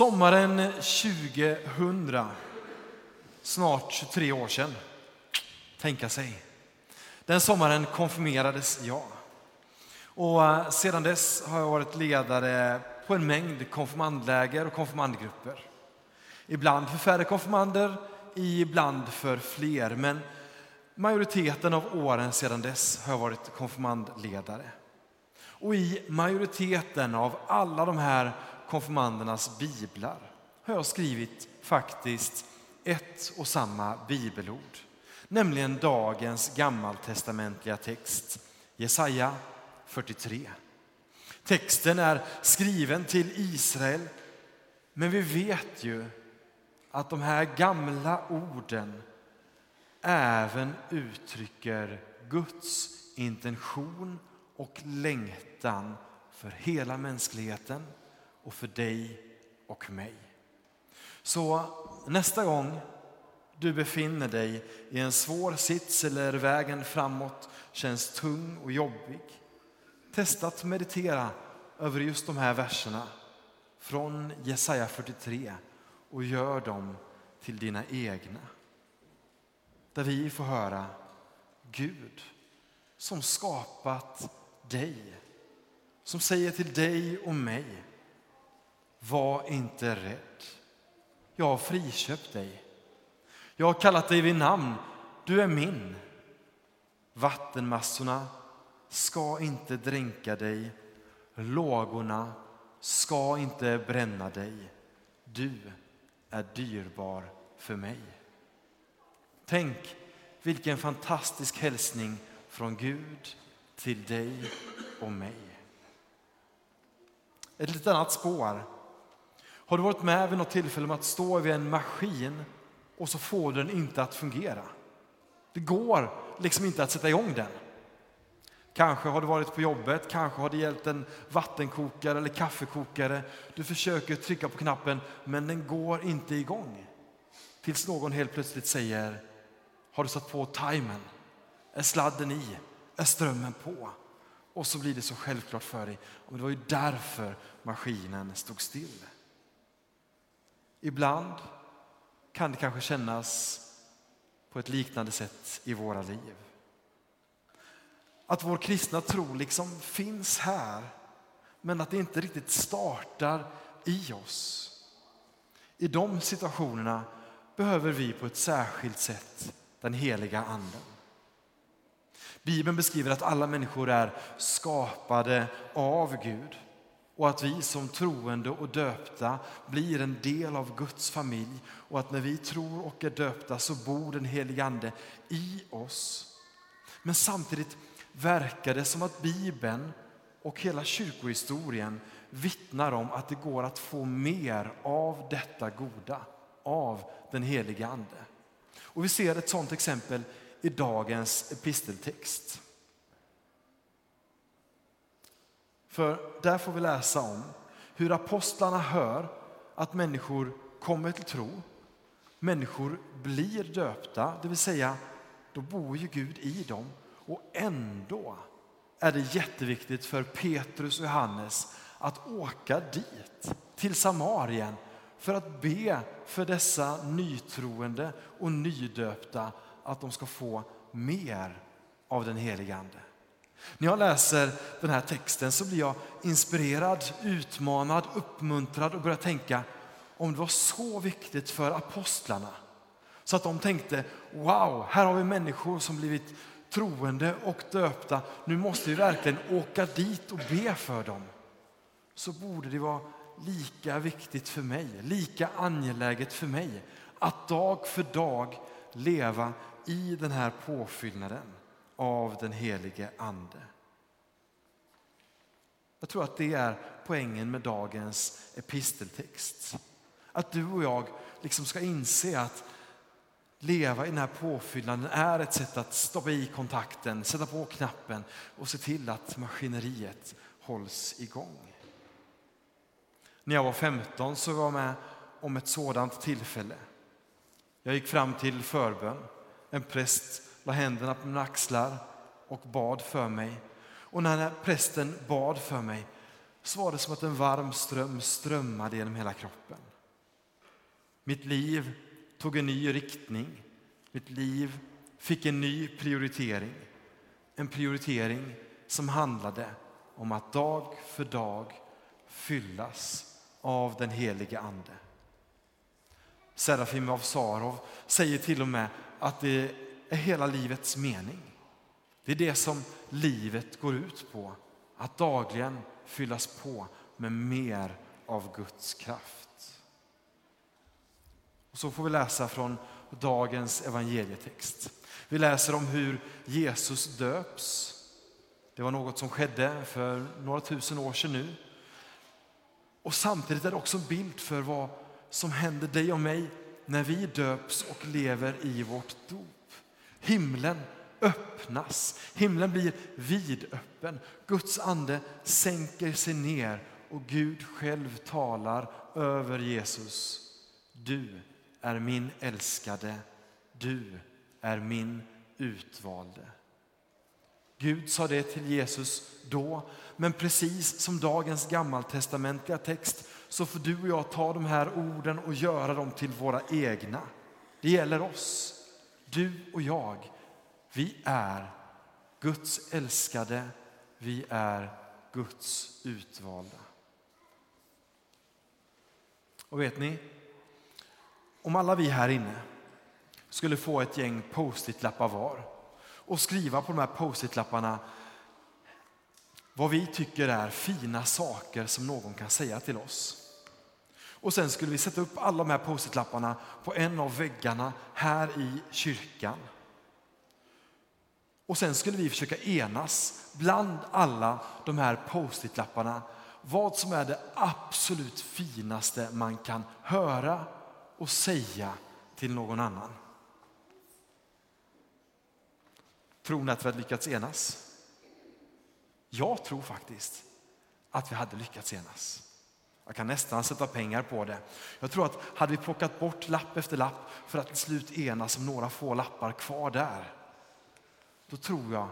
Sommaren 2000, snart 23 år sedan, tänka sig. Den sommaren konfirmerades jag. Och eh, sedan dess har jag varit ledare på en mängd konfirmandläger och konfirmandgrupper. Ibland för färre konfirmander, ibland för fler. Men majoriteten av åren sedan dess har jag varit konfirmandledare. Och i majoriteten av alla de här konfirmandernas biblar har jag skrivit faktiskt ett och samma bibelord. Nämligen dagens gammaltestamentliga text, Jesaja 43. Texten är skriven till Israel, men vi vet ju att de här gamla orden även uttrycker Guds intention och längtan för hela mänskligheten och för dig och mig. Så nästa gång du befinner dig i en svår sits eller vägen framåt känns tung och jobbig. Testa att meditera över just de här verserna från Jesaja 43 och gör dem till dina egna. Där vi får höra Gud som skapat dig, som säger till dig och mig var inte rädd. Jag har friköpt dig. Jag har kallat dig vid namn. Du är min. Vattenmassorna ska inte dränka dig. Lågorna ska inte bränna dig. Du är dyrbar för mig. Tänk vilken fantastisk hälsning från Gud till dig och mig. Ett litet annat spår har du varit med vid något tillfälle med att stå vid en maskin och så får du den inte att fungera? Det går liksom inte att sätta igång den. Kanske har du varit på jobbet, kanske har det gällt en vattenkokare eller kaffekokare. Du försöker trycka på knappen men den går inte igång. Tills någon helt plötsligt säger, har du satt på timern? Är sladden i? Är strömmen på? Och så blir det så självklart för dig. Och det var ju därför maskinen stod still. Ibland kan det kanske kännas på ett liknande sätt i våra liv. Att vår kristna tro liksom finns här, men att det inte riktigt startar i oss. I de situationerna behöver vi på ett särskilt sätt den heliga Anden. Bibeln beskriver att alla människor är skapade av Gud och att vi som troende och döpta blir en del av Guds familj och att när vi tror och är döpta så bor den helige Ande i oss. Men samtidigt verkar det som att Bibeln och hela kyrkohistorien vittnar om att det går att få mer av detta goda, av den helige Ande. Och vi ser ett sådant exempel i dagens episteltext. För där får vi läsa om hur apostlarna hör att människor kommer till tro. Människor blir döpta, det vill säga då bor ju Gud i dem. Och ändå är det jätteviktigt för Petrus och Johannes att åka dit, till Samarien för att be för dessa nytroende och nydöpta att de ska få mer av den helige Ande. När jag läser den här texten så blir jag inspirerad, utmanad, uppmuntrad och börjar tänka om det var så viktigt för apostlarna så att de tänkte wow, här har vi människor som blivit troende och döpta. Nu måste vi verkligen åka dit och be för dem. Så borde det vara lika viktigt för mig, lika angeläget för mig att dag för dag leva i den här påfyllnaden av den helige Ande. Jag tror att det är poängen med dagens episteltext. Att du och jag liksom ska inse att leva i den här påfyllnaden är ett sätt att stoppa i kontakten, sätta på knappen och se till att maskineriet hålls igång. När jag var 15 så var jag med om ett sådant tillfälle. Jag gick fram till förbön. En präst la händerna på mina axlar och bad för mig. Och när prästen bad för mig så var det som att en varm ström strömmade genom hela kroppen. Mitt liv tog en ny riktning. Mitt liv fick en ny prioritering. En prioritering som handlade om att dag för dag fyllas av den helige Ande. Serafim av Sarov säger till och med att det är hela livets mening. Det är det som livet går ut på, att dagligen fyllas på med mer av Guds kraft. Och så får vi läsa från dagens evangelietext. Vi läser om hur Jesus döps. Det var något som skedde för några tusen år sedan nu. Och samtidigt är det också en bild för vad som händer dig och mig när vi döps och lever i vårt dop. Himlen öppnas, himlen blir vidöppen. Guds ande sänker sig ner och Gud själv talar över Jesus. Du är min älskade, du är min utvalde. Gud sa det till Jesus då, men precis som dagens gammaltestamentliga text så får du och jag ta de här orden och göra dem till våra egna. Det gäller oss, du och jag. Vi är Guds älskade, vi är Guds utvalda. Och vet ni, om alla vi här inne skulle få ett gäng post-it-lappar var och skriva på de här post-it-lapparna vad vi tycker är fina saker som någon kan säga till oss. Och sen skulle vi sätta upp alla de här post-it-lapparna på en av väggarna här i kyrkan. Och sen skulle vi försöka enas bland alla de här post-it-lapparna vad som är det absolut finaste man kan höra och säga till någon annan. Tror ni att vi hade lyckats enas? Jag tror faktiskt att vi hade lyckats enas. Jag kan nästan sätta pengar på det. Jag tror att hade vi plockat bort lapp efter lapp för att till slut enas om några få lappar kvar där, då tror jag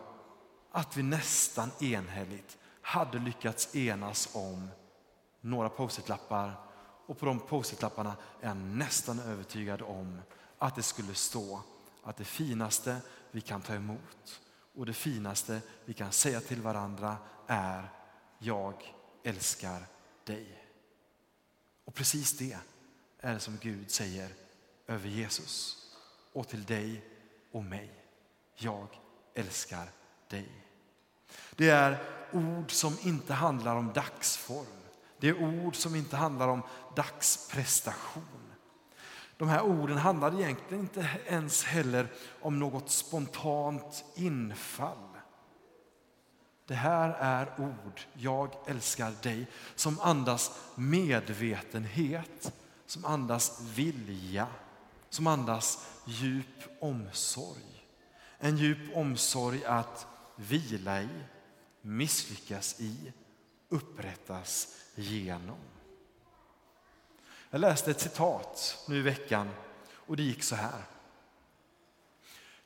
att vi nästan enhälligt hade lyckats enas om några post-it-lappar och på de post-it-lapparna är jag nästan övertygad om att det skulle stå att det finaste vi kan ta emot och det finaste vi kan säga till varandra är jag älskar dig. Och precis det är det som Gud säger över Jesus och till dig och mig. Jag älskar dig. Det är ord som inte handlar om dagsform. Det är ord som inte handlar om dagsprestation. De här orden handlar egentligen inte ens heller om något spontant infall. Det här är ord, jag älskar dig, som andas medvetenhet, som andas vilja, som andas djup omsorg. En djup omsorg att vila i, misslyckas i, upprättas genom. Jag läste ett citat nu i veckan och det gick så här.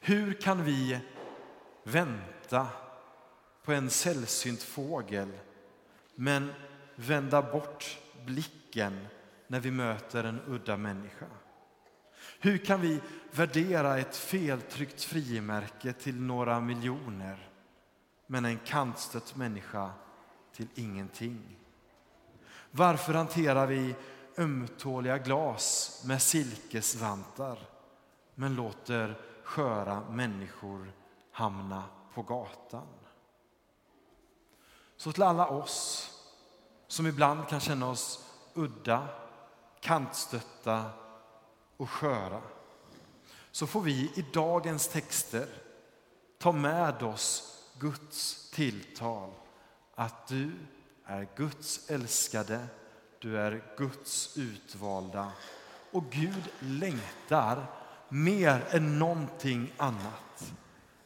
Hur kan vi vänta på en sällsynt fågel men vända bort blicken när vi möter en udda människa? Hur kan vi värdera ett feltryckt frimärke till några miljoner men en kantstött människa till ingenting? Varför hanterar vi ömtåliga glas med silkesvantar men låter sköra människor hamna på gatan? Så till alla oss som ibland kan känna oss udda, kantstötta och sköra så får vi i dagens texter ta med oss Guds tilltal att du är Guds älskade, du är Guds utvalda och Gud längtar mer än någonting annat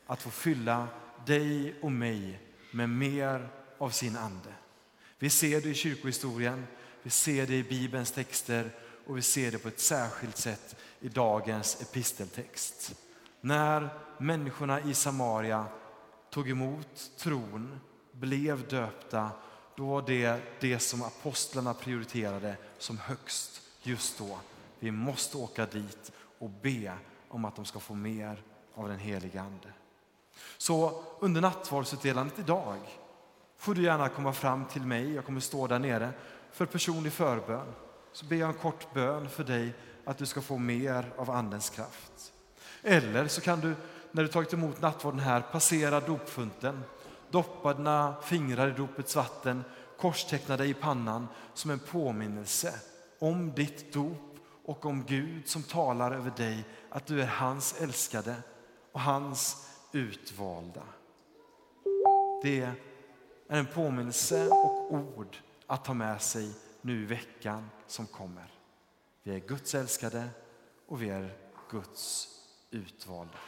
att få fylla dig och mig med mer av sin ande. Vi ser det i kyrkohistorien, vi ser det i Bibelns texter och vi ser det på ett särskilt sätt i dagens episteltext. När människorna i Samaria tog emot tron, blev döpta, då var det det som apostlarna prioriterade som högst just då. Vi måste åka dit och be om att de ska få mer av den heliga Ande. Så under nattvardsutdelandet idag får du gärna komma fram till mig. Jag kommer stå där nere för personlig förbön. Så ber jag en kort bön för dig att du ska få mer av Andens kraft. Eller så kan du, när du tagit emot nattvarden här, passera dopfunten, doppa dina fingrar i dopets vatten, korsteckna dig i pannan som en påminnelse om ditt dop och om Gud som talar över dig, att du är hans älskade och hans utvalda. Det är en påminnelse och ord att ta med sig nu i veckan som kommer. Vi är Guds älskade och vi är Guds utvalda.